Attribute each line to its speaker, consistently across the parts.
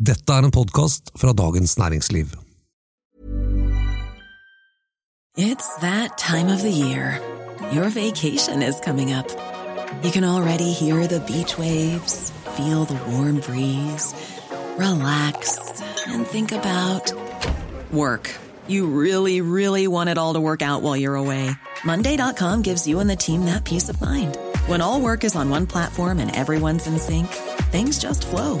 Speaker 1: Dette er en podkast fra Dagens Næringsliv.
Speaker 2: It's that time of the year. Your vacation is coming up. You can already hear the beach waves, feel the warm breeze, relax, and think about work. You really, really want it all to work out while you're away. Monday.com gives you and the team that peace of mind. When all work is on one platform and everyone's in sync, things just flow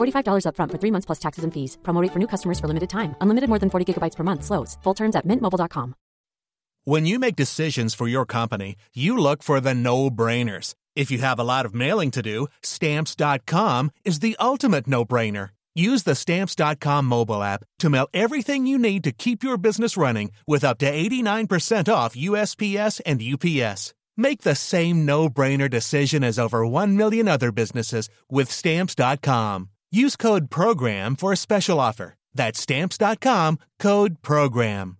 Speaker 3: $45 upfront for three months plus taxes and fees. Promo rate for new customers for limited time. Unlimited more than 40 gigabytes per month. Slows. Full terms at mintmobile.com.
Speaker 4: When you make decisions for your company, you look for the no-brainers. If you have a lot of mailing to do, stamps.com is the ultimate no-brainer. Use the stamps.com mobile app to mail everything you need to keep your business running with up to 89% off USPS and UPS. Make the same no-brainer decision as over 1 million other businesses with stamps.com. Use code PROGRAM for a special offer. That's stamps.com, code PROGRAM.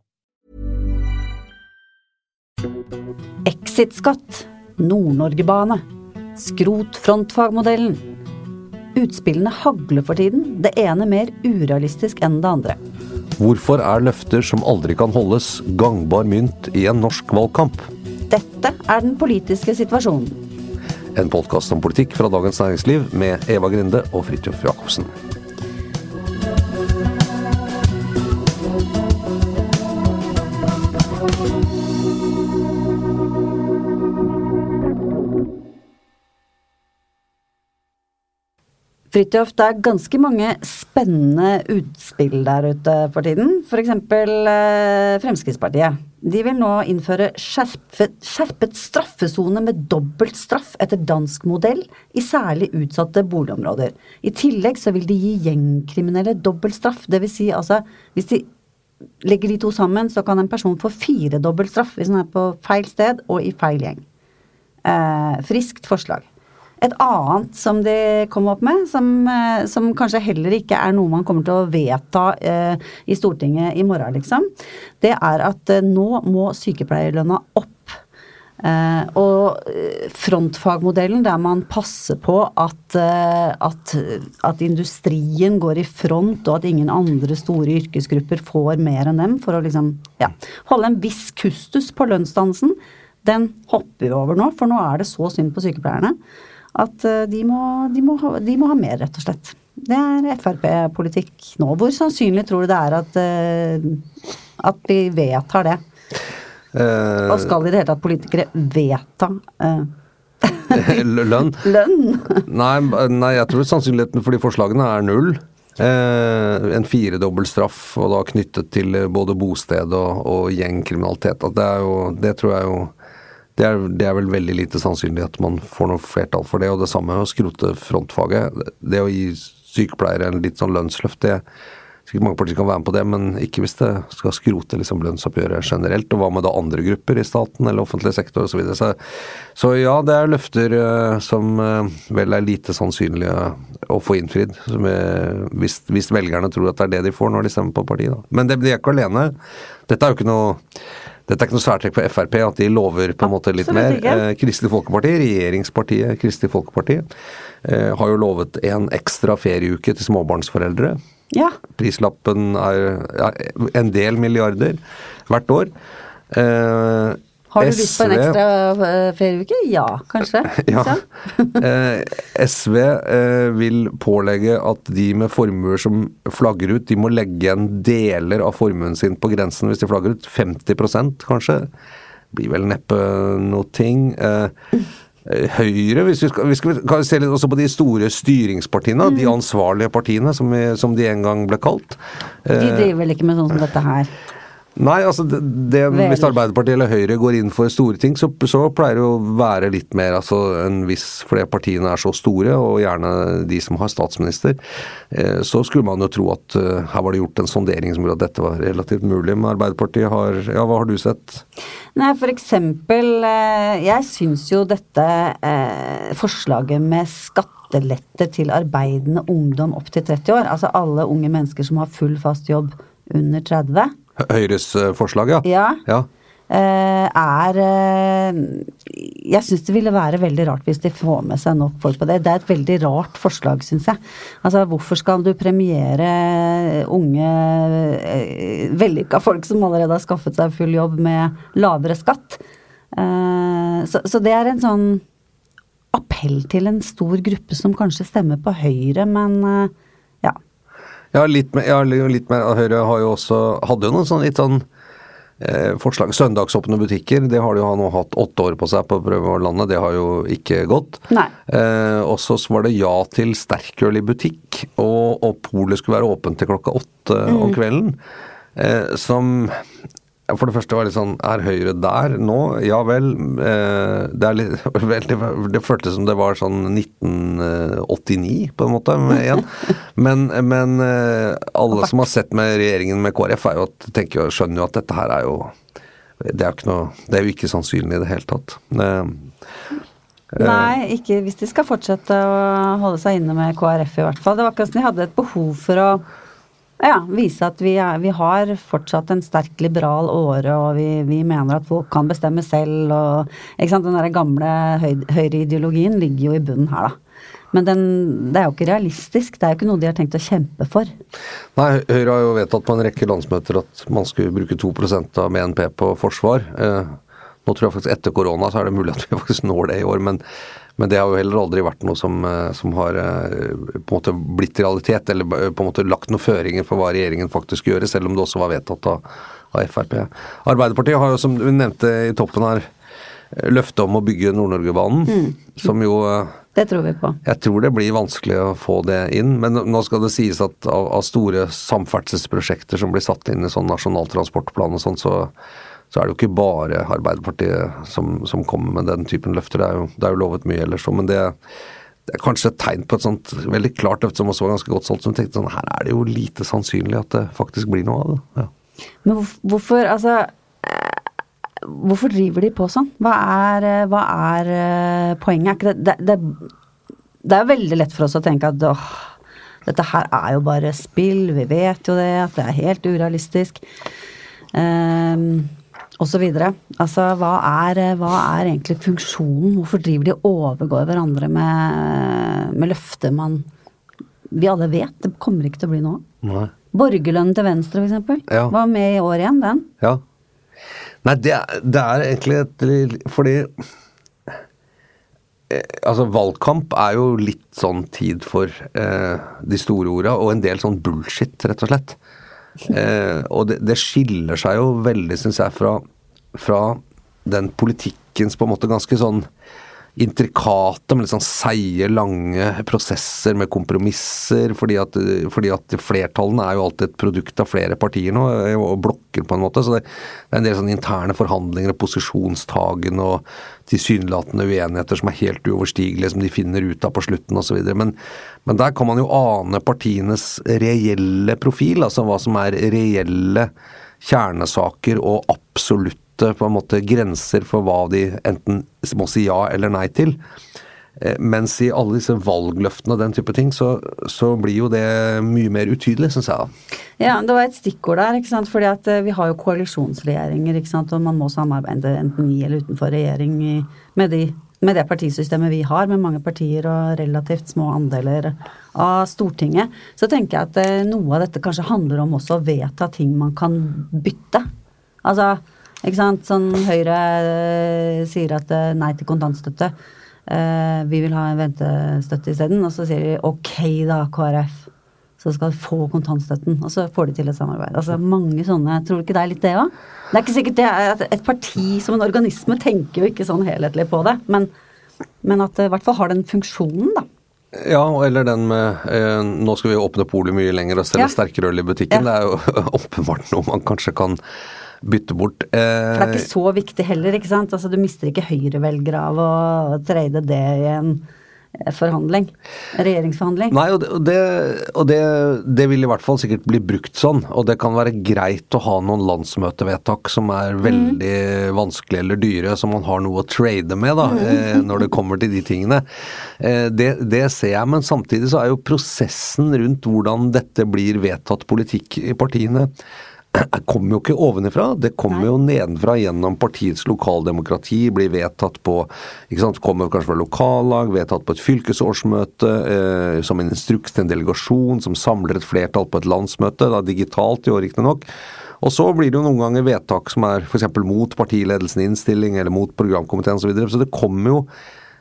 Speaker 5: Exit-skatt, Nord-Norge-bane, skrot frontfagmodellen. Utspillene hagler for tiden, det ene mer urealistisk enn det andre.
Speaker 6: Hvorfor er løfter som aldri kan holdes, gangbar mynt i en norsk valgkamp?
Speaker 5: Dette er den politiske situasjonen.
Speaker 6: En podkast om politikk fra Dagens Næringsliv med Eva Grinde og Fridtjof Jacobsen.
Speaker 5: Fridtjof, det er ganske mange spennende utspill der ute for tiden. F.eks. Eh, Fremskrittspartiet. De vil nå innføre skjerpet, skjerpet straffesone med dobbelt straff etter dansk modell i særlig utsatte boligområder. I tillegg så vil de gi gjengkriminelle dobbelt straff. Dvs. Si, altså, hvis de legger de to sammen, så kan en person få firedobbelt straff hvis han er på feil sted og i feil gjeng. Eh, friskt forslag. Et annet som de kom opp med, som, eh, som, kanskje heller ikke er noe man kommer til å vedta eh, i Stortinget i morgen, liksom, det er at eh, nå må sykepleierlønna opp. Eh, og eh, frontfagmodellen der man passer på at, eh, at, at, industrien går i front, og at ingen andre store yrkesgrupper får mer enn dem, for å liksom ja, holde en viss kustus på lønnsdansen, den hopper vi over nå, for nå er det så synd på sykepleierne at eh, de må, de, må ha, de må, ha, mer, rett og slett. Det er Frp-politikk nå. Hvor sannsynlig tror du det er at, eh, at vi vedtar det? Uh, Og skal i det hele tatt politikere vedta uh,
Speaker 6: lønn?
Speaker 5: lønn?
Speaker 6: nei, nei, jeg tror sannsynligheten for de forslagene er null. Eh, en firedobbel straff, og da knyttet til både bosted og, og gjengkriminalitet. Det, jo, det tror jeg jo det er, det er, vel veldig lite sannsynlig at man får noe flertall for det. Og det samme med å skrote frontfaget. Det å gi sykepleiere en litt sånn lønnsløft, det sikkert mange partier kan være med på det, men ikke hvis det skal skrote liksom lønnsoppgjøret generelt. Og hva med da andre grupper i staten eller offentlig sektor osv. Så, videre. så Så ja, det er løfter uh, som uh, vel er lite sannsynlige å få innfridd. Er, hvis, hvis, velgerne tror at det er det de får når de stemmer på partiet. Da. Men det, blir ikke alene. Dette er jo ikke noe dette er ikke noe særtrekk for Frp at de lover på en måte litt mer. Eh, Kristelig Folkeparti, regjeringspartiet Kristelig Folkeparti, eh, har jo lovet en ekstra ferieuke til småbarnsforeldre.
Speaker 5: Ja.
Speaker 6: Prislappen er ja, en del milliarder hvert år. Eh,
Speaker 5: har du SV, lyst på en ekstra eh, ferieuke? Ja, kanskje.
Speaker 6: ja. eh, SV eh, vil pålegge at de med formuer som flagger ut, de må legge igjen deler av formuen sin på grensen hvis de flagger ut. 50% kanskje. Blir vel neppe noe ting. Eh, Høyre, hvis vi skal, vi skal se litt også på de store styringspartiene, mm. de ansvarlige partiene som, vi, som, de en gang ble kalt.
Speaker 5: De driver vel ikke med sånn som dette her?
Speaker 6: Nei, altså det, det, Hvis Arbeiderpartiet eller Høyre går inn for store ting, så, så pleier det å være litt mer altså enn hvis Fordi partiene er så store, og gjerne de som har statsminister, eh, så skulle man jo tro at eh, her var det gjort en sondering som gjorde at dette var relativt mulig. Men Arbeiderpartiet har Ja, hva har du sett?
Speaker 5: Nei, for eksempel eh, Jeg syns jo dette eh, forslaget med skattelette til arbeidende ungdom opp til 30 år, altså alle unge mennesker som har full fast jobb under 30,
Speaker 6: Høyres eh, forslag, ja?
Speaker 5: ja,
Speaker 6: ja.
Speaker 5: eh, er eh, Jeg syns det ville være veldig rart hvis de får med seg nok folk på det. Det er et veldig rart forslag, syns jeg. Altså, hvorfor skal du premiere unge, vellykka folk som allerede har skaffet seg full jobb med lavere skatt? Så, så det er en sånn appell til en stor gruppe som kanskje stemmer på Høyre, men ja.
Speaker 6: Litt mer, ja, litt mer. Høyre har jo også Hadde jo noen sånn litt sånn eh, forslag. Søndagsåpne butikker, det har de jo nå hatt åtte år på seg på å prøve å lande. Det har jo ikke gått. Eh, og så var det ja til sterkøl i butikk, og, og polet skulle være åpent til klokka åtte
Speaker 5: Mm.
Speaker 6: om kvelden. Eh, som for det første var litt sånn Er Høyre der nå? Ja vel. Eh, det, litt, veldig, det føltes som det var sånn 1989, på en måte, igjen. Men, men eh, alle som har sett med regjeringen med KrF, er jo at, tenker, skjønner jo at dette her er jo det er, jo ikke noe, det er jo ikke sannsynlig i det hele tatt. Eh,
Speaker 5: Nei, ikke hvis de skal fortsette å holde seg inne med KrF i hvert fall. Det var akkurat som de hadde et behov for å ja, vise at vi, er, vi har fortsatt en sterk liberal åre, og vi, vi mener at folk kan bestemme selv, og Den der gamle høy, høyreideologien ligger jo i bunnen her, da. Men den, det er jo ikke realistisk. Det er jo ikke noe de har tenkt å kjempe for.
Speaker 6: Nei, Høyre har jo vedtatt på en rekke landsmøter at man skulle bruke 2% av BNP på forsvar. Eh, nå tror jeg faktisk etter korona så er det mulig at vi faktisk når det i år, men, men det har jo heller aldri vært noe som, eh, som har eh, på en måte blitt realitet, eller eh, på en måte lagt noen føringer for hva regjeringen faktisk gjør, selv om det også var vedtatt av, av Frp. Arbeiderpartiet har jo, som du nevnte i toppen her, løftet om å bygge Nord-Norge-banen, som jo
Speaker 5: Det tror vi på.
Speaker 6: jeg tror det blir vanskelig å få det inn, men nå skal det sies at av, av store samferdselsprosjekter som blir satt inn i sånn nasjonal transportplan og sånn, så, så er det jo ikke bare Arbeiderpartiet som, som kommer med den typen løfter. Det er jo, det er jo lovet mye ellers òg, men det, det er kanskje et tegn på et sånt veldig klart løfte som også var ganske godt solgt, som tenkte sånn her er det jo lite sannsynlig at det faktisk blir noe av det. Ja.
Speaker 5: Men hvorfor, altså Hvorfor driver de på sånn? Hva er, hva er eh, poenget? Er det, det, det, det er veldig lett for oss å tenke at åh, dette her er jo bare spill, vi vet jo det, at det er helt urealistisk. Um, videre. Altså, hva er, eh, hva er egentlig funksjonen? Hvorfor driver de og overgår hverandre med, med løfter man vi alle vet det kommer ikke til å bli noe av? Borgerlønnen til venstre, eksempel.
Speaker 6: Ja.
Speaker 5: Var med i år igjen, den.
Speaker 6: Ja. Nei, det, det er egentlig et Fordi eh, Altså, valgkamp er jo litt sånn tid for eh, de store orda, og en del sånn bullshit, rett og slett. Eh, og det, det skiller seg jo veldig, syns jeg, fra, fra den politikkens på en måte ganske sånn intrikate, men litt sånn seige, lange prosesser med kompromisser. Fordi at, fordi at flertallene er jo alltid et produkt av flere partier nå, og blokker på en måte. Så det, det er en del sånne interne forhandlinger og posisjonstagen og tilsynelatende uenigheter som er helt uoverstigelige, som de finner ut av på slutten osv. Men, men der kan man jo ane partienes reelle profil, altså hva som er reelle kjernesaker og absolutte på en måte grenser for hva de enten må si ja eller nei til. Eh, Mens i alle disse valgløftene og den type ting, så, så blir jo det mye mer utydelig, syns jeg.
Speaker 5: Ja, det var et stikkord der, ikke sant. Fordi at eh, vi har jo koalisjonsregjeringer, ikke sant. Og man må samarbeide enten i eller utenfor regjering med, de, med det partisystemet vi har, med mange partier og relativt små andeler av Stortinget. Så tenker jeg at eh, noe av dette kanskje handler om også å vedta ting man kan bytte. Altså, ikke sant. Sånn Høyre sier at nei til kontantstøtte. Eh, vi vil ha en ventestøtte isteden. Og så sier de ok da, KrF. Så skal de få kontantstøtten. Og så får de til et samarbeid. Altså mange sånne Tror du ikke det er litt det òg? Det er ikke sikkert det er at Et parti som en organisme tenker jo ikke sånn helhetlig på det. Men, men at det i hvert fall har den funksjonen, da.
Speaker 6: Ja, eller den med eh, Nå skal vi åpne polet mye lenger og selge
Speaker 5: Ja.
Speaker 6: sterkere øl i butikken.
Speaker 5: Ja.
Speaker 6: Det er jo åpenbart noe man kanskje kan bytte bort.
Speaker 5: For det er
Speaker 6: Eh,
Speaker 5: ikke så viktig heller, ikke sant. Altså, du mister ikke høyrevelgere av å trade det i en eh, forhandling. Regjeringsforhandling.
Speaker 6: Nei, og, det, og, det, og det, det vil i hvert fall sikkert bli brukt sånn. Og det kan være greit å ha noen landsmøtevedtak som er veldig vanskelige eller dyre, som man har noe å trade med da, eh, når det kommer til de tingene. Eh, det, det ser jeg, men samtidig så er jo prosessen rundt hvordan dette blir vedtatt politikk i partiene det kommer jo ikke ovenifra, det kommer jo nedenfra gjennom partiets lokaldemokrati, blir vedtatt på ikke sant, Kommer kanskje fra lokallag, vedtatt på et fylkesårsmøte, eh, som en instruks til en delegasjon som samler et flertall på et landsmøte, da digitalt i år riktignok. Og så blir det jo noen ganger vedtak som er f.eks. mot partiledelsen i innstilling, eller mot programkomiteen osv. Så, videre. så det kommer jo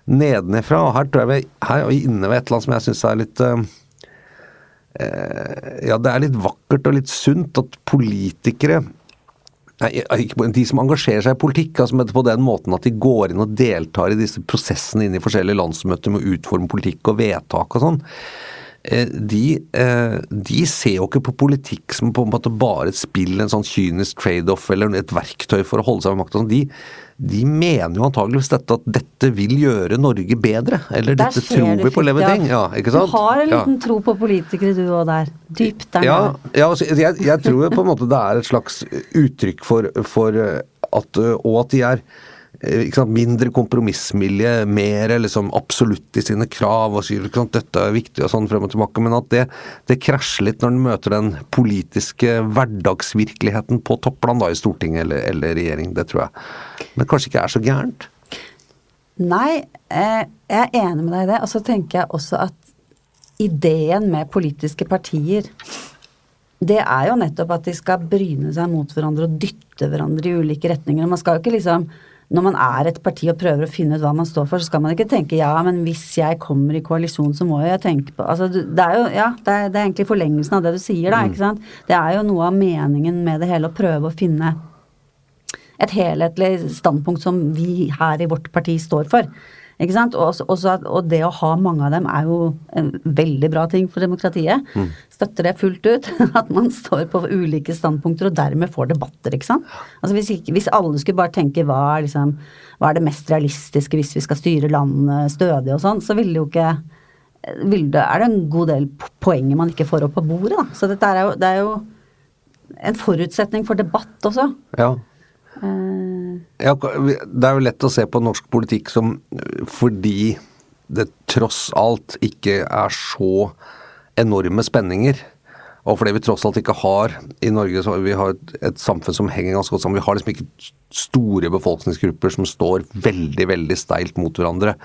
Speaker 6: nedenifra. Og her tror jeg vi her er vi inne ved et eller annet som jeg syns er litt eh, ja, det er litt vakkert og litt sunt at politikere Nei, de som engasjerer seg i politikk, altså på den måten at de går inn og deltar i disse prosessene inne i forskjellige landsmøter med å utforme politikk og vedtak og sånn, eh, de, eh, de ser jo ikke på politikk som på en måte bare et spill, en sånn kynisk trade-off eller et verktøy for å holde seg ved makta. De, de mener jo antageligvis dette at dette vil gjøre Norge bedre, eller
Speaker 5: Der
Speaker 6: dette tror vi på
Speaker 5: leve
Speaker 6: ting. Ja, ikke sant?
Speaker 5: Du har en
Speaker 6: Ja.
Speaker 5: liten tro på politikere du òg der. Dypt der
Speaker 6: Ja, ja altså, jeg, jeg tror på en måte det er et slags uttrykk for, for at Og at de er sant, mindre kompromissvilje, mer liksom absolutt i sine krav og sier sant, dette er viktig og sånn frem og tilbake, men at det, det krasjer litt når den møter den politiske hverdagsvirkeligheten på topplan da i Stortinget eller, eller regjering. Det tror jeg. Men kanskje ikke er så gærent.
Speaker 5: Nei, eh, jeg er enig med deg i det. Og så tenker jeg også at ideen med politiske partier det er jo nettopp at de skal bryne seg mot hverandre og dytte hverandre i ulike retninger. Og man skal jo ikke liksom Når man er et parti og prøver å finne ut hva man står for, så skal man ikke tenke ja, men hvis jeg kommer i koalisjon, så må jeg tenke på Altså det er jo Ja, det er, det er egentlig forlengelsen av det du sier, da, ikke sant. Det er jo noe av meningen med det hele å prøve å finne et helhetlig standpunkt som vi her i vårt parti står for. Ikke sant? Og, også- og det å ha mange av dem er jo en veldig bra ting for demokratiet. Støtter det fullt ut. At man står på ulike standpunkter og dermed får debatter, ikke sant. Altså hvis, hvis alle skulle bare tenke hva er, liksom, hva er det mest realistiske hvis vi skal styre landet stødig og sånn, så ville jo ikke vil det, er det en god del poenger man ikke får opp på bordet, da. Så dette er jo, det er jo en forutsetning for debatt også.
Speaker 6: Ja.
Speaker 5: Eh,
Speaker 6: Ja, det er jo lett å se på norsk politikk som fordi det tross alt ikke er så enorme spenninger. Og fordi vi tross alt ikke har i Norge vi har et, et samfunn som henger ganske godt sammen. Vi har liksom ikke store befolkningsgrupper som står veldig, veldig steilt mot hverandre.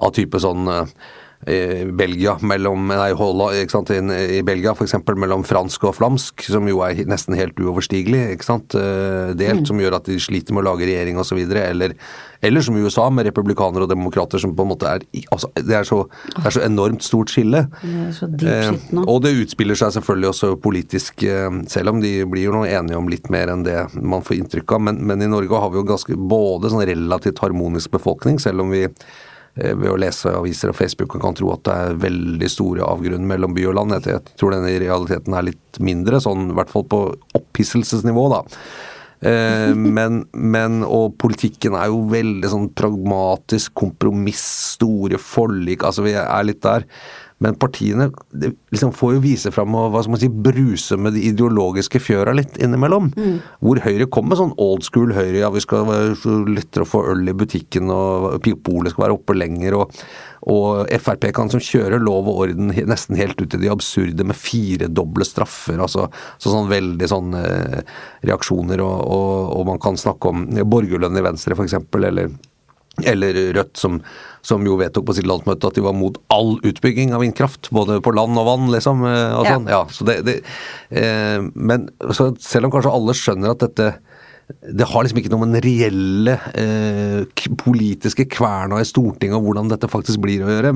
Speaker 6: Av type sånn eh, Belgia mellom Nei, Holland, ikke sant, i, Belgia f.eks. mellom fransk og flamsk, som jo er nesten helt uoverstigelig, ikke sant. delt, mm. som gjør at de sliter med å lage regjering osv. Eller, eller som i USA, med republikanere og demokrater som på en måte er altså, Det er så, det er så enormt stort skille.
Speaker 5: Det så.
Speaker 6: Eh, og det utspiller seg selvfølgelig også politisk, eh, selv om de blir jo nå enige om litt mer enn det man får inntrykk av. Men, men i Norge har vi jo ganske både sånn relativt harmonisk befolkning, selv om vi eh, ved å lese aviser og Facebook kan tro at det er veldig store avgrunner mellom by og land. Jeg tror den i realiteten er litt mindre, sånn i hvert fall på opphisselsesnivå, da. Eh, men, men, og politikken er jo veldig sånn pragmatisk, kompromiss, store forlik, altså vi er litt der. Men partiene liksom får jo vise fram og hva skal man si, bruse med de ideologiske fjøra litt innimellom. Hvor Høyre kommer med sånn old school Høyre, ja vi skal være lettere å få øl i butikken og polet skal være oppe lenger. og og Frp kan som kjøre lov og orden nesten helt ut i de absurde med firedoble straffer. altså så Sånn veldig sånn eh, reaksjoner, og, og, og man kan snakke om borgerlønn i Venstre f.eks. Eller, eller Rødt, som, som jo vedtok på sitt landsmøte at de var mot all utbygging av vindkraft. Både på land og vann, liksom. eh, Og
Speaker 5: Ja.
Speaker 6: sånn. Ja, så det, det, eh, men så selv om kanskje alle skjønner at dette det har liksom ikke noe med den reelle eh, politiske kverna i Stortinget og hvordan dette faktisk blir å gjøre,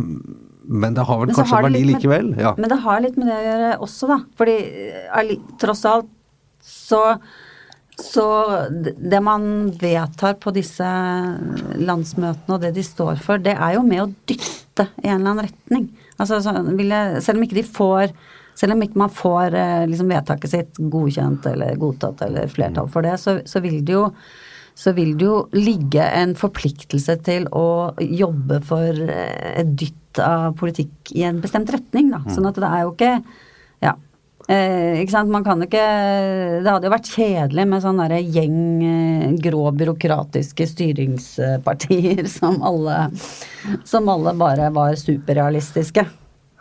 Speaker 6: men det har vel kanskje
Speaker 5: har
Speaker 6: verdi
Speaker 5: med-
Speaker 6: likevel? Ja.
Speaker 5: Men det har litt med det å gjøre også, da. Fordi eh, tross alt så så det man vedtar på disse landsmøtene og det de står for, det er jo med å dytte i en eller annen retning. Altså, jeg, selv om ikke de får Selv om ikke man får eh, liksom, vedtaket sitt godkjent eller godtatt eller flertall for det, så, så vil det jo så vil det jo ligge en forpliktelse til å jobbe for eh, et dytt av politikk i en bestemt retning, da. Sånn at det er jo ikke Ja. Eh, ikke sant, man kan ikke Det hadde jo vært kjedelig med sånn derre gjeng eh, grå byråkratiske styringspartier som alle Som alle bare var superrealistiske.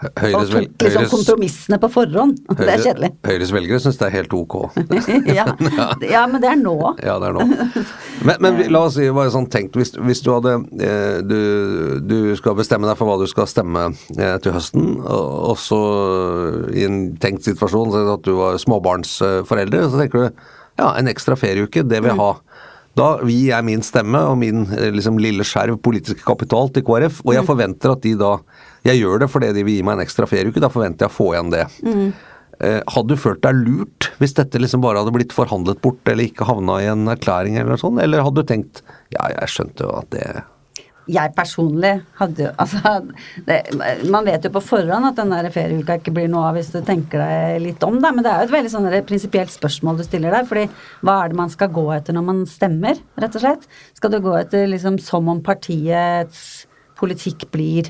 Speaker 6: Høyres,
Speaker 5: Og tok liksom
Speaker 6: Høyres,
Speaker 5: kompromissene på forhånd. Det er kjedelig.
Speaker 6: Høyres velgere syns det er helt ok.
Speaker 5: ja. ja, men det er nå.
Speaker 6: Ja, det er nå. Men, men la oss si, bare sånn tenkt, hvis, hvis du hadde eh, du, du skal bestemme deg for hva du skal stemme eh, til høsten, og, så i en tenkt situasjon så at du var småbarnsforelder, så tenker du ja, en ekstra ferieuke, det vil jeg ha. Da gir jeg min stemme og min eh, liksom, lille skjerv politiske kapital til KrF, og jeg forventer at de da Jeg gjør det fordi de vil gi meg en ekstra ferieuke, da forventer jeg å få igjen det. Mm. Hadde du følt deg lurt hvis dette liksom bare hadde blitt forhandlet bort, eller ikke havna i en erklæring eller noe sånt, eller hadde du tenkt ja, jeg skjønte jo at det
Speaker 5: Jeg personlig hadde jo Altså, det, man vet jo på forhånd at den der ferieuka ikke blir noe av hvis du tenker deg litt om, da. Men det er jo et veldig sånn prinsipielt spørsmål du stiller der. fordi hva er det man skal gå etter når man stemmer, rett og slett? Skal du gå etter liksom som om partiets politikk blir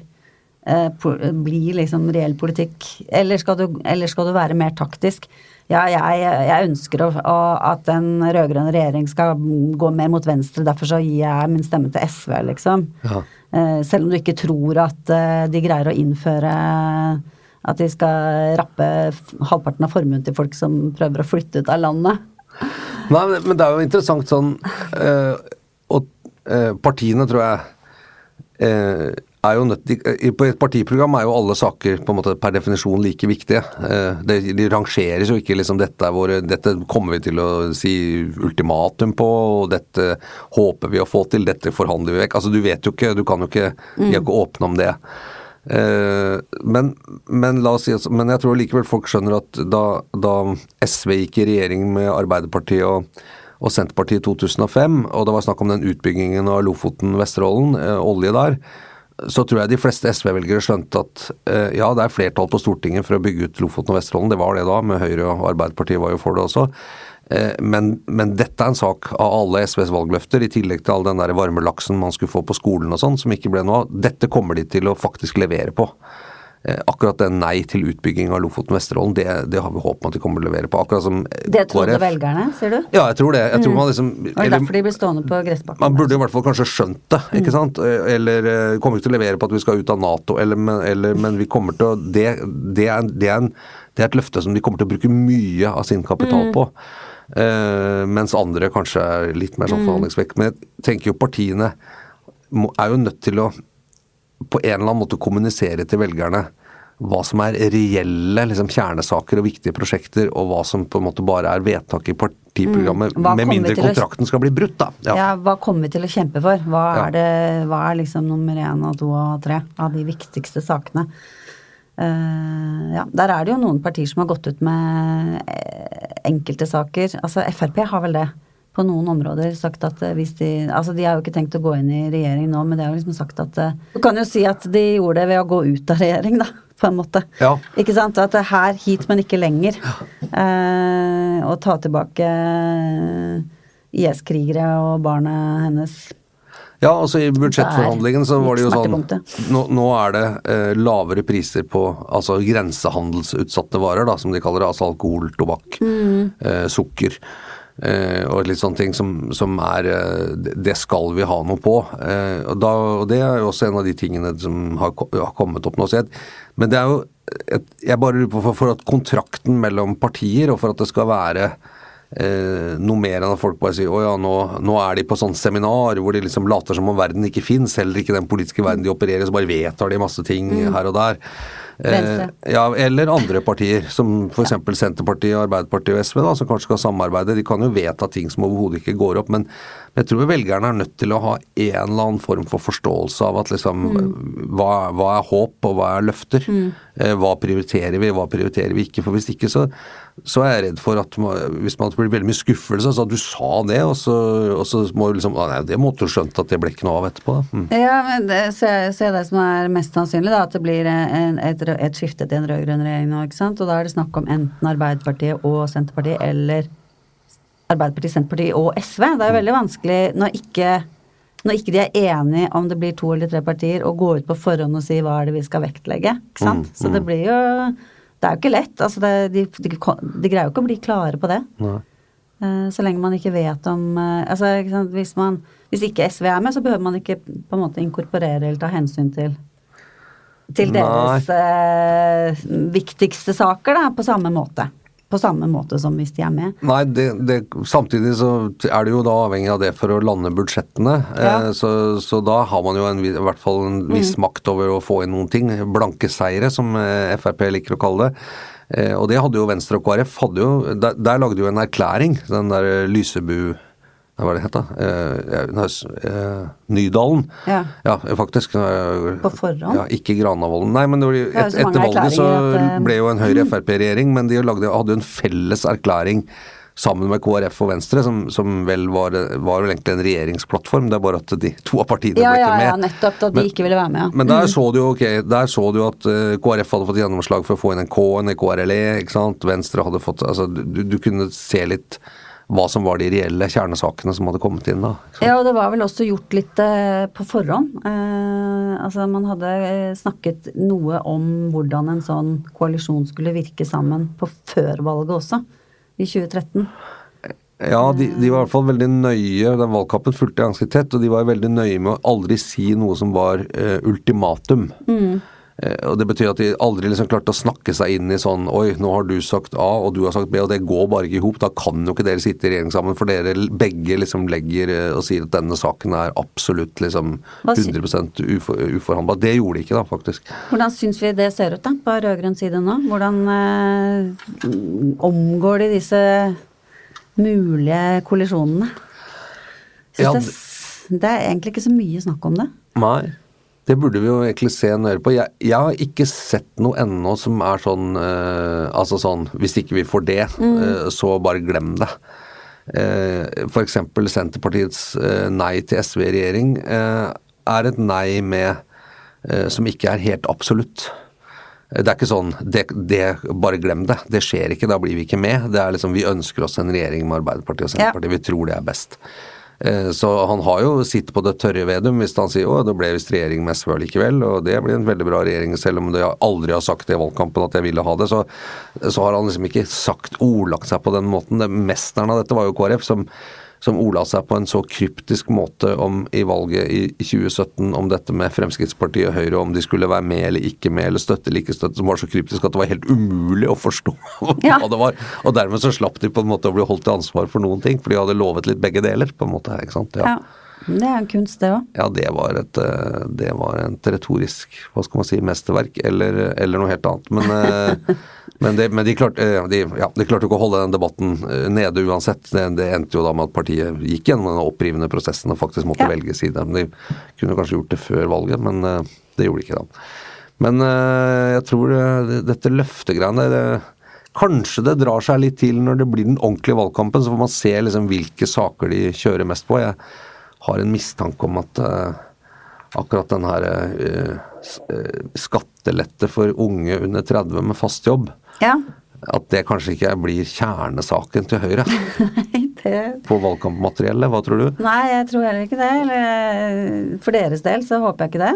Speaker 5: eh, blir liksom reell politikk, eller skal du, eller skal du være mer taktisk? Ja, jeg, jeg ønsker å, å, at en rød-grønn regjering skal gå mer mot venstre, derfor så gir jeg min stemme til SV, liksom.
Speaker 6: Ja.
Speaker 5: Eh, selv om du ikke tror at eh, de greier å innføre at de skal rappe halvparten av formuen til folk som prøver å flytte ut av landet.
Speaker 6: Nei, men- det er jo interessant sånn eh, Og eh, partiene, tror jeg, eh, er jo nødt i- et partiprogram er jo alle saker på en måte per definisjon like viktige. Eh, de, de rangeres jo ikke liksom dette, er våre, dette kommer vi til å si ultimatum på, og dette håper vi å få til, dette forhandler vi vekk. Altså Du vet jo ikke, du kan jo ikke, vi er ikke åpne om det. Eh, men, men, la oss si, men jeg tror likevel folk skjønner at da, da SV gikk i regjering med Arbeiderpartiet og, og Senterpartiet i 2005, og det var snakk om den utbyggingen av Lofoten, Vesterålen, eh, olje der, så tror jeg de fleste SV-velgere skjønte at eh, ja, det er flertall på Stortinget for å bygge ut Lofoten og Vesterålen, det var det da, med Høyre og Arbeiderpartiet var jo for det også. Eh, Men, men dette er en sak av alle SVs valgløfter, i tillegg til all den der varmelaksen man skulle få på skolen og sånn, som ikke ble noe av. Dette kommer de til å faktisk levere på. Eh, Akkurat det nei til utbygging av Lofoten og Vesterålen, det, det har vi håp om at de kommer til å levere på. Akkurat som eh,
Speaker 5: Det trodde
Speaker 6: KrF.
Speaker 5: velgerne, sier du?
Speaker 6: Ja, jeg tror det. Jeg tror man liksom
Speaker 5: Og er
Speaker 6: eller-
Speaker 5: derfor de blir stående på gressbakken.
Speaker 6: man burde i hvert fall kanskje skjønt det,
Speaker 5: Mm.
Speaker 6: sant? Eller eh, kommer ikke til å levere på at vi skal ut av Nato, eller, eller, men vi kommer til å det, det, er, det, er en, det er et løfte som de kommer til å bruke mye av sin kapital
Speaker 5: Mm.
Speaker 6: på. Eh, mens andre kanskje er litt mer
Speaker 5: Mm.
Speaker 6: sånn forhandlingsvekk. Men jeg tenker jo partiene må, er jo nødt til å på en eller annen måte kommunisere til velgerne hva som er reelle liksom, kjernesaker og viktige prosjekter, og hva som på en måte bare er vedtak i partiprogrammet,
Speaker 5: Mm.
Speaker 6: Med mindre
Speaker 5: kontrakten å-
Speaker 6: skal bli brutt. da.
Speaker 5: Ja. hva kommer vi til å kjempe for? Hva
Speaker 6: Ja.
Speaker 5: er, det, hva er liksom nummer én og to og tre av de viktigste sakene? Uh, ja, der er det jo noen partier som har gått ut med eh, enkelte saker. Altså Frp har vel det på noen områder sagt at eh, hvis de Altså de har jo ikke tenkt å gå inn i regjering nå, men de har jo liksom sagt at eh, Du kan jo si at de gjorde det ved å gå ut av regjering, da. På en måte.
Speaker 6: Ja.
Speaker 5: Ikke sant? At det er her, hit, men ikke lenger. Eh, og ta tilbake eh, IS-krigere og barna hennes.
Speaker 6: Ja, altså i budsjettforhandlingen så var det jo sånn Nå, nå er det eh, lavere priser på altså grensehandelsutsatte varer, da, som de kaller det. Altså alkohol, tobakk, eh, sukker. Eh, og litt sånne ting som, som er eh, det- skal vi ha noe på. Eh, og, da, og det er jo også en av de tingene som har, har kommet opp nå. Men det er jo et, Jeg bare lurer på for, for at kontrakten mellom partier, og for at det skal være eh, noe mer enn at folk bare sier å ja, nå, nå er de på sånn seminar hvor de liksom later som om verden ikke fins, heller ikke den politiske verden de opererer så bare vedtar de masse ting her og der.
Speaker 5: Venstre.
Speaker 6: Eh, ja, eller andre partier, som f.eks. Senterpartiet, Arbeiderpartiet og SV, da, som kanskje skal samarbeide. De kan jo vedta ting som overhodet ikke går opp, men jeg tror velgerne er nødt til å ha en eller annen form for forståelse av at liksom hva, hva er håp, og hva er løfter? Eh, hva prioriterer vi, hva prioriterer vi ikke? For hvis ikke så, så er jeg redd for at hvis man blir veldig mye skuffelse, så at du sa det, og så, og så må du liksom Nei, det måtte du skjønt at det ble ikke noe av etterpå. da». Mm.
Speaker 5: Ja, men det ser, ser det som er mest sannsynlig, da, at det blir en, et et skifte til en rød-grønn regjering nå, ikke sant. Og da er det snakk om enten Arbeiderpartiet og Senterpartiet eller Arbeiderpartiet, Senterpartiet og SV. Det er jo veldig vanskelig når ikke, når ikke de er enige om det blir to eller tre partier, å gå ut på forhånd og si hva er det vi skal vektlegge. Ikke sant. Så det blir jo Det er jo ikke lett. Altså det, de, de, de greier jo ikke å bli klare på det.
Speaker 6: Nei.
Speaker 5: Eh, Så lenge man ikke vet om eh, altså, ikke sant, hvis, man, hvis ikke SV er med, så behøver man ikke på en måte inkorporere eller ta hensyn til til deres eh, viktigste saker, da, på samme måte. På samme måte som hvis de er med.
Speaker 6: Nei, det, det, samtidig så er det jo da avhengig av det for å lande budsjettene.
Speaker 5: Ja.
Speaker 6: Eh, så, så da har man jo en, i hvert fall en viss makt over å få inn noen ting. Blanke seire, som eh, Frp liker å kalle det. Eh, og det hadde jo Venstre og KrF. Hadde jo, der, der lagde jo en erklæring, den der eh, Lysebu Hva var det het, da? Eh, ja, eh, Nydalen.
Speaker 5: Ja.
Speaker 6: Ja, faktisk.
Speaker 5: På forhånd?
Speaker 6: Ja, ikke Granavolden. Nei, men
Speaker 5: er
Speaker 6: et,
Speaker 5: så
Speaker 6: etter valget så
Speaker 5: eh,
Speaker 6: ble jo en Høyre-Frp-regjering, men de lagde, hadde jo en felles erklæring sammen med KrF og Venstre, som, som vel var, var vel egentlig en regjeringsplattform. Det er bare at de to av partiene
Speaker 5: Ja,
Speaker 6: ble
Speaker 5: ja,
Speaker 6: ikke med.
Speaker 5: ja, nettopp. At de
Speaker 6: Men-
Speaker 5: ikke ville være med. Ja.
Speaker 6: Men der så du jo okay, der så du at uh, KrF hadde fått gjennomslag for å få inn en K, en KRLE, ikke sant. Venstre hadde fått altså du, du kunne se litt hva som var de reelle kjernesakene som hadde kommet inn da.
Speaker 5: Ja, og det var vel også gjort litt eh, på forhånd. Eh, altså man hadde eh, snakket noe om hvordan en sånn koalisjon skulle virke sammen på før valget også, i 2013.
Speaker 6: Ja, de, de var i hvert fall veldig nøye, den valgkampen fulgte ganske tett, og de var veldig nøye med å aldri si noe som var eh, ultimatum. Eh, og Det betyr at de aldri liksom klarte å snakke seg inn i sånn Oi, nå har du sagt A, og du har sagt B, og det går bare ikke i hop. Da kan jo ikke dere sitte i regjering sammen, for dere begge liksom legger eh, og sier at denne saken er absolutt liksom 100 ufor, uforhandla. Det gjorde de ikke, da, faktisk.
Speaker 5: Hvordan syns vi det ser ut da, på rød-grønn side nå? Hvordan eh, omgår de disse mulige kollisjonene? Syns
Speaker 6: Ja,
Speaker 5: det, det er egentlig ikke så mye snakk om det.
Speaker 6: Nei. Det burde vi jo egentlig se nøyere på. Jeg, jeg har ikke sett noe ennå som er sånn eh, Altså sånn Hvis ikke vi får det, eh, så bare glem det. Eh, eksempel Senterpartiets eh, nei til SV i regjering eh, er et nei med eh, som ikke er helt absolutt. Det er ikke sånn det, det, Bare glem det. Det skjer ikke, da blir vi ikke med. Det er liksom Vi ønsker oss en regjering med Arbeiderpartiet og Senterpartiet. Vi tror det er best. Eh, Så han har jo sitt på det tørre Vedum hvis han sier å, det ble visst regjering med SV likevel, og det blir en veldig bra regjering, selv om jeg aldri har sagt det i valgkampen at jeg ville ha det. Så, så har han liksom ikke sagt, ordlagt seg på den måten. Det Mesteren av dette var jo KrF, som, som ola seg på en så kryptisk måte om i valget i i 2017 om dette med Fremskrittspartiet og Høyre, om de skulle være med eller ikke med, eller støtte eller ikke støtte, som var så kryptisk at det var helt umulig å forstå
Speaker 5: Ja.
Speaker 6: hva det var. Og dermed så slapp de på en måte å bli holdt til ansvar for noen ting, for de hadde lovet litt begge deler, på en måte. ikke sant?
Speaker 5: ja. Ja. Det er en kunst, det òg.
Speaker 6: Ja, det var et eh, det var et retorisk hva skal man si, mesterverk, eller, eller noe helt annet. Men, eh, men, det, men de, klarte, eh, de, ja, de klarte ikke å holde den debatten nede uansett. Det, det endte jo da med at partiet gikk gjennom den opprivende prosessen og faktisk måtte
Speaker 5: Ja.
Speaker 6: velge side. De kunne kanskje gjort det før valget, men det gjorde de ikke da. Men jeg tror det, dette løftegreiene det, Kanskje det drar seg litt til når det blir den ordentlige valgkampen, så får man se liksom hvilke saker de kjører mest på. Jeg har en mistanke om at eh, akkurat den her eh, eh, skattelette for unge under 30 med fast jobb,
Speaker 5: Ja.
Speaker 6: at det kanskje ikke blir kjernesaken til Høyre
Speaker 5: det
Speaker 6: på valgkampmateriellet. Hva tror du?
Speaker 5: Nei, jeg tror heller ikke det. Eller, for deres del så håper jeg ikke det.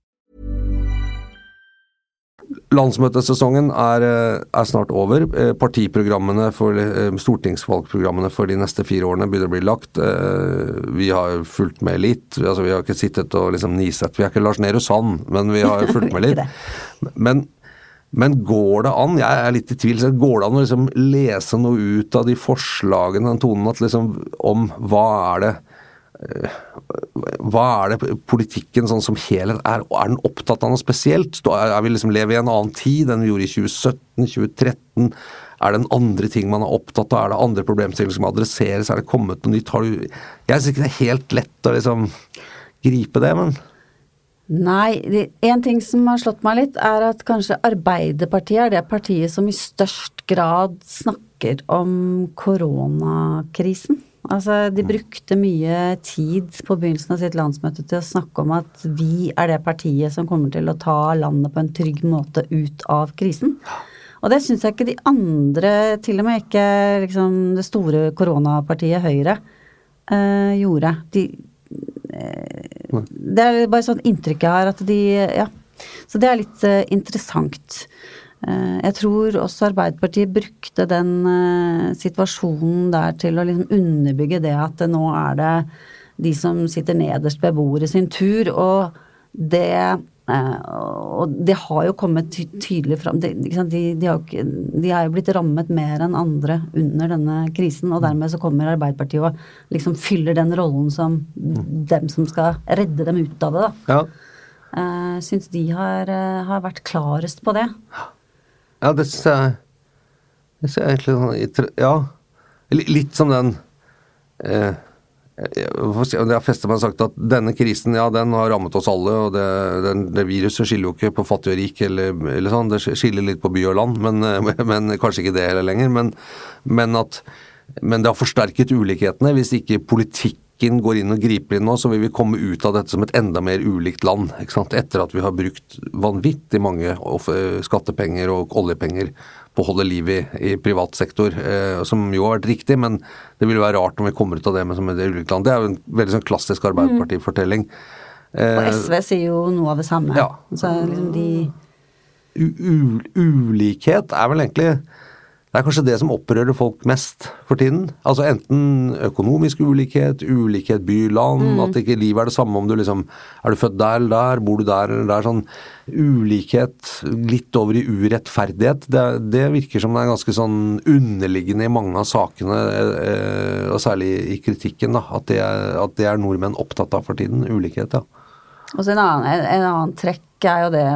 Speaker 6: Landsmøtesesongen er, eh, er snart over. Eh, Partiprogrammene for eh, stortingsvalgprogrammene for de neste fire årene begynner å bli lagt. Vi har fulgt med litt. altså Vi har ikke sittet og liksom nisett. Vi er ikke Lars Nehru Sand, men vi har fulgt med litt. Men, men går det an, jeg er litt i tvil, går det an å liksom lese noe ut av de forslagene, den tonen, at liksom om hva er det hva er det politikken sånn som helhet er? Er den opptatt av noe spesielt? Er vi liksom lever i en annen tid enn vi gjorde i 2017, 2013? Er det en andre ting man er opptatt av? Er det andre problemstillinger som adresseres? Er det kommet noe nytt? Du Jeg syns ikke det er helt lett å liksom gripe det, men
Speaker 5: Nei, en ting som har slått meg litt, er at kanskje Arbeiderpartiet er det partiet som i størst grad snakker om koronakrisen. Altså, de brukte mye tid på begynnelsen av sitt landsmøte til å snakke om at vi er det partiet som kommer til å ta landet på en trygg måte ut av krisen. Og det syns jeg ikke de andre, til og med ikke liksom det store koronapartiet Høyre, eh, gjorde. De, eh, det er bare sånn inntrykk jeg har at de Ja. Så det er litt eh, interessant. Eh, jeg tror også Arbeiderpartiet brukte den uh, situasjonen der til å liksom underbygge det at nå er det de som sitter nederst ved bordet sin tur. Og det, og det har jo kommet tydelig fram. De, de, de, har de, er jo blitt rammet mer enn andre under denne krisen. Og dermed så kommer Arbeiderpartiet og liksom fyller den rollen som dem som skal redde dem ut av det. da. Ja. Syns de har, har vært klarest på det.
Speaker 6: Ja, det syns jeg Det syns jeg egentlig sånn Ja. Litt som den eh, jeg har festet meg sagt at denne krisen ja, den har rammet oss alle. og Det, den, det viruset skiller jo ikke på fattig og rik, eller, eller sånn, det skiller litt på by og land. Men, men kanskje ikke det heller lenger. Men, men, at, men det har forsterket ulikhetene hvis ikke politikk politikken går inn og griper inn nå, så vil vi komme ut av dette som et enda mer ulikt land. Etter at vi har brukt vanvittig mange skattepenger og oljepenger på å holde liv i, i privat sektor, eh, som jo har vært riktig, men det ville være rart om vi kommer ut av det med som et ulikt land. Det er jo en veldig sånn klassisk Arbeiderparti-fortelling.
Speaker 5: og eh, SV sier jo noe av det samme.
Speaker 6: Ja.
Speaker 5: Så liksom de
Speaker 6: U ulikhet er vel egentlig det er kanskje det som opprører folk mest for tiden. Altså enten økonomisk ulikhet, ulikhet by-land, mm. at ikke livet er det samme om du liksom Er du født der eller der, bor du der eller der? Sånn ulikhet litt over i urettferdighet. Det, det virker som det er ganske sånn underliggende i mange av sakene, eh, og særlig i kritikken, da. At det, er, at det er nordmenn opptatt av for tiden. Ulikhet, ja.
Speaker 5: Og så en annen, en annen trekk er jo det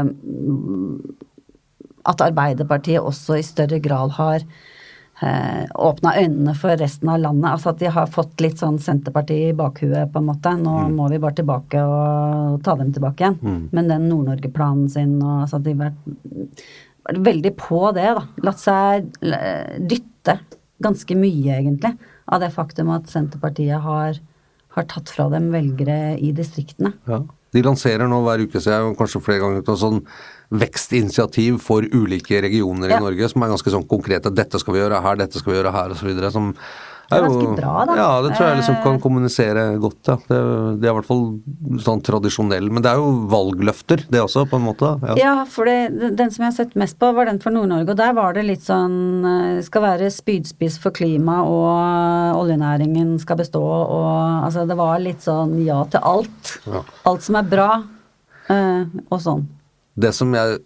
Speaker 5: at Arbeiderpartiet også i større grad har eh, åpna øynene for resten av landet. Altså at de har fått litt sånn Senterpartiet i bakhuet, på en måte. Nå mm. må vi bare tilbake og ta dem tilbake igjen. Mm. Men den Nord-Norge-planen sin og altså at de har vært veldig på det, da. Latt seg dytte ganske mye, egentlig, av det faktum at Senterpartiet har, har tatt fra dem velgere i distriktene.
Speaker 6: Ja. De lanserer nå hver uke, ser jeg, kanskje flere ganger, sånn vekstinitiativ for ulike regioner ja. i Norge som er ganske sånn konkrete. Dette skal vi gjøre her, dette skal vi gjøre her, osv. Som
Speaker 5: det er ganske bra, da.
Speaker 6: Ja, det tror jeg liksom kan kommunisere godt. Ja. Det, det, er i hvert fall sånn tradisjonell. Men det er jo valgløfter, det også, på en måte.
Speaker 5: Ja, ja for det, den som jeg har sett mest på, var den for Nord-Norge. Og der var det litt sånn eh, Skal være spydspiss for klima, og oljenæringen skal bestå, og altså Det var litt sånn ja til alt. Ja. Alt som er bra, øh, og sånn.
Speaker 6: Det som jeg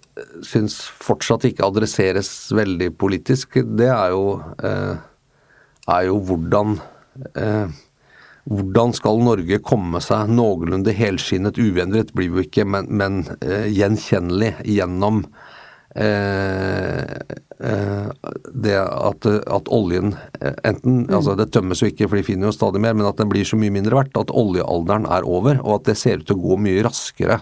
Speaker 6: syns fortsatt ikke adresseres veldig politisk, det er jo eh, er jo hvordan eh, hvordan skal Norge komme seg noenlunde helskinnet, uendret blir vi ikke, men, men eh, gjenkjennelig gjennom eh, eh det at, at oljen eh, enten mm. altså Det tømmes jo ikke, for de finner jo stadig mer, men at den blir så mye mindre verdt. At oljealderen er over, og at det ser ut til å gå mye raskere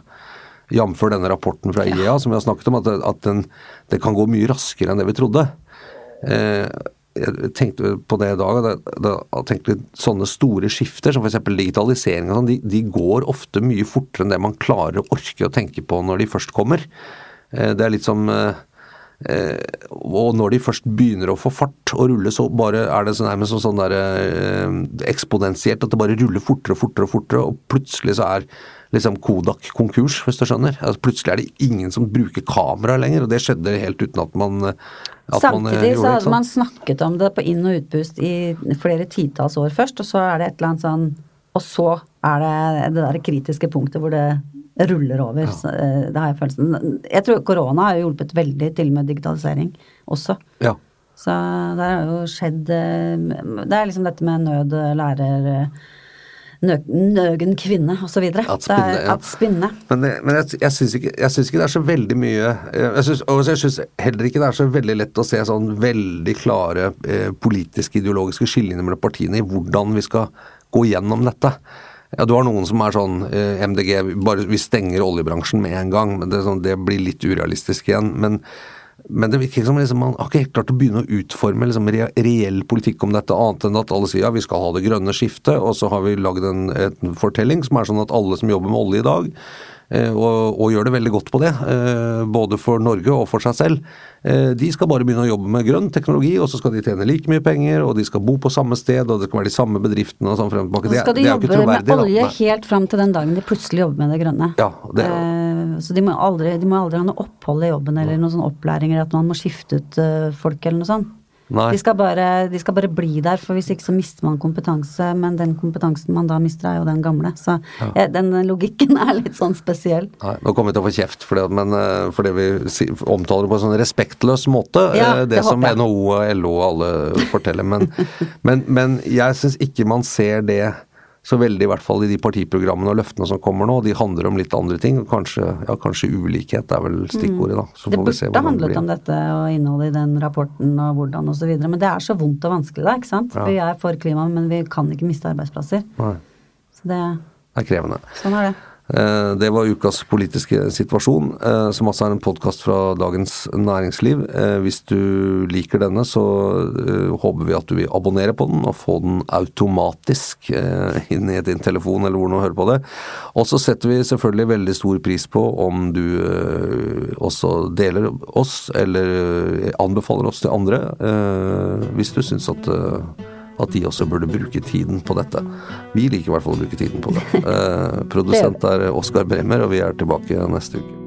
Speaker 6: jf. denne rapporten fra IEA som vi har snakket om, at, at den, det kan gå mye raskere enn det vi trodde. Eh, jeg tenkte på det i dag, og tenkte sånne store skifter, som f.eks. digitalisering, og sånn, de, de, går ofte mye fortere enn det man klarer å orke å tenke på når de først kommer. Eh, det er litt som Eh, og når de først begynner å få fart og rulle, så bare er det sånn, nærmest sånn, sånn der, eh, eksponentielt at det bare ruller fortere og fortere og fortere, og plutselig så er liksom Kodak konkurs, hvis du skjønner. Altså, plutselig er det ingen som bruker kamera lenger, og det skjedde helt uten at man at
Speaker 5: Samtidig man, så hadde man snakket om det på inn- og utpust i flere titalls år først, og så er det et eller annet sånn Og så er det det der kritiske punktet hvor det ruller over. Ja. Eh, det har jeg følelsen. Jeg tror korona har hjulpet veldig til med digitalisering også.
Speaker 6: Ja.
Speaker 5: Så det har jo skjedd eh, Det er liksom dette med nød lærer nøgen kvinne osv.
Speaker 6: At spinne.
Speaker 5: Ja. At spinne.
Speaker 6: Men, men jeg, jeg syns ikke, ikke, det er så veldig mye Jeg synes, og jeg syns heller ikke det er så veldig lett å se sånn veldig klare eh, politiske, ideologiske skillelinjer mellom partiene i hvordan vi skal gå gjennom dette. Ja, Du har noen som er sånn eh, MDG, bare vi stenger oljebransjen med en gang. men Det, sånn, det blir litt urealistisk igjen. Men, men det virker som liksom, man har ikke helt klart å begynne å utforme liksom, re reell politikk om dette, annet enn at alle sier ja, vi skal ha det grønne skiftet, og så har vi lagd en, en fortelling som er sånn at alle som jobber med olje i dag, og, og, gjør det veldig godt på det, eh, både for Norge og for seg selv. Eh, de skal bare begynne å jobbe med grønn teknologi, og så skal de tjene like mye penger, og de skal bo på samme sted, og det skal være de samme bedriftene og sånn frem og tilbake.
Speaker 5: Så skal de jobbe med olje da. helt fram til den dagen de plutselig jobber med det grønne.
Speaker 6: Ja, det,
Speaker 5: så de må, aldri, de må aldri ha noe opphold i jobben eller noen sånn opplæring eller at man må skifte ut folk eller noe sånt. De skal, bare, de skal, bare, bli der, for hvis ikke så mister man kompetanse. Men den kompetansen man da mister, er jo den gamle. Så ja. Ja, den logikken er litt sånn spesiell.
Speaker 6: Nei, nå kommer vi til å få kjeft for det, men, eh, for det vi omtaler på en sånn respektløs måte. Ja, eh, det, det som NHO og LO og alle forteller. Men, men, men jeg syns ikke man ser det så veldig, i hvert fall i de partiprogrammene og løftene som kommer nå. De handler om litt andre ting. Kanskje, ja, kanskje ulikhet er vel stikkordet, da.
Speaker 5: Så det burde handlet om dette og innholdet i den rapporten og hvordan osv. Men det er så vondt og vanskelig da, ikke sant. Ja. Vi er for klima, men vi kan ikke miste arbeidsplasser.
Speaker 6: Nei.
Speaker 5: Så det,
Speaker 6: det er krevende.
Speaker 5: Sånn er det.
Speaker 6: Eh, det var ukas politiske situasjon, eh, som altså er en podkast fra Dagens Næringsliv. Eh, hvis du liker denne, så håper vi at du vil abonnere på den og få den automatisk inn i din telefon eller hvor du hører på det. Og så setter vi selvfølgelig veldig stor pris på om du også deler oss, eller anbefaler oss til andre, hvis du syns at at de også burde bruke tiden på dette. Vi liker i hvert fall å bruke tiden på det. Eh, produsent er Oskar Bremer, og vi er tilbake neste uke.